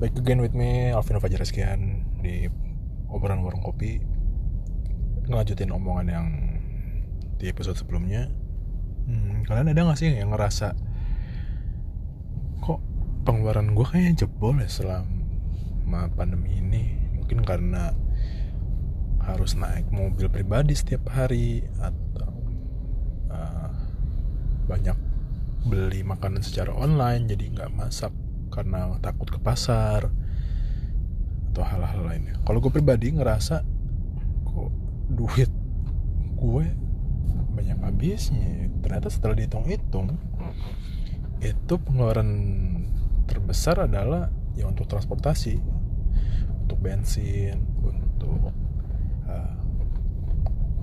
Back again with me Alvin Fajar sekian di obrolan warung kopi. Ngelanjutin omongan yang di episode sebelumnya. Hmm, kalian ada gak sih yang ngerasa kok pengeluaran gue kayaknya jebol ya selama pandemi ini? Mungkin karena harus naik mobil pribadi setiap hari atau uh, banyak beli makanan secara online jadi nggak masak karena takut ke pasar atau hal-hal lainnya. Kalau gue pribadi ngerasa kok duit gue banyak habisnya? Ternyata setelah dihitung-hitung itu pengeluaran terbesar adalah ya untuk transportasi untuk bensin untuk uh,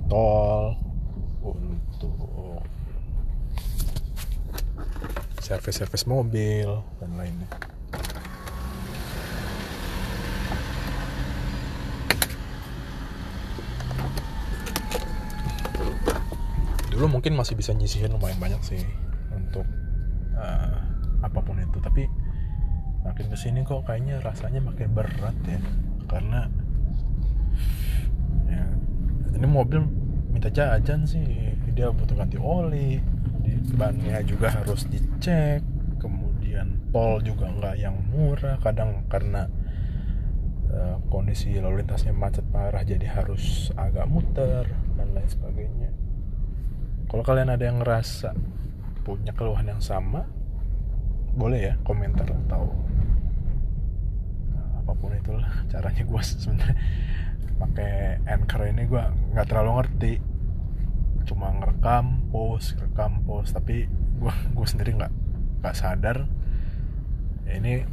tol untuk servis-servis mobil dan lainnya. Dulu mungkin masih bisa nyisihin lumayan banyak sih untuk uh, apa pun itu. Tapi makin ke sini kok kayaknya rasanya makin berat ya. Karena ya ini mobil minta jajan sih. Dia butuh ganti oli bannya juga harus dicek kemudian tol juga nggak yang murah. Kadang karena uh, kondisi lalu lintasnya macet parah jadi harus agak muter dan lain sebagainya. Kalau kalian ada yang ngerasa punya keluhan yang sama boleh ya komentar atau uh, apa pun itulah caranya gue sebenarnya. Pakai anchor ini gue nggak terlalu ngerti cuma ngerekam post rekam post. Tapi gue gue sendiri nggak nggak sadar. Ya ini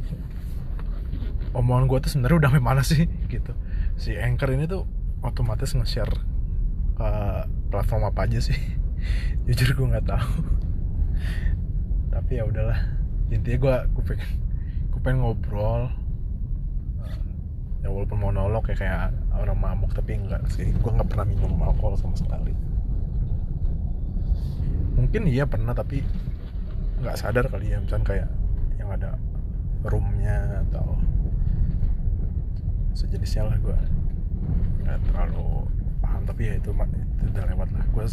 omongan gue tuh sebenarnya udah mana sih gitu. Si anchor ini tuh otomatis nge-share ke platform apa aja sih? Jujur gue nggak tahu. Tapi ya udahlah. Intinya gue gue pengen gue pengen ngobrol. Ya walaupun monolog ya kayak orang mabuk tapi enggak sih. Gue nggak pernah minum alkohol sama sekali mungkin iya pernah tapi nggak sadar kali ya. Misalnya kayak yang ada roomnya atau sejenisnya lah gue nggak terlalu paham. Tapi ya itu, itu udah lewat lah. Gue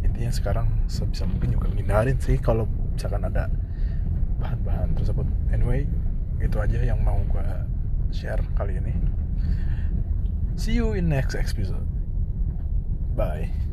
intinya sekarang sebisa mungkin juga menghindarin sih kalau misalkan ada bahan-bahan tersebut. Anyway itu aja yang mau gue share kali ini. See you in next episode. Bye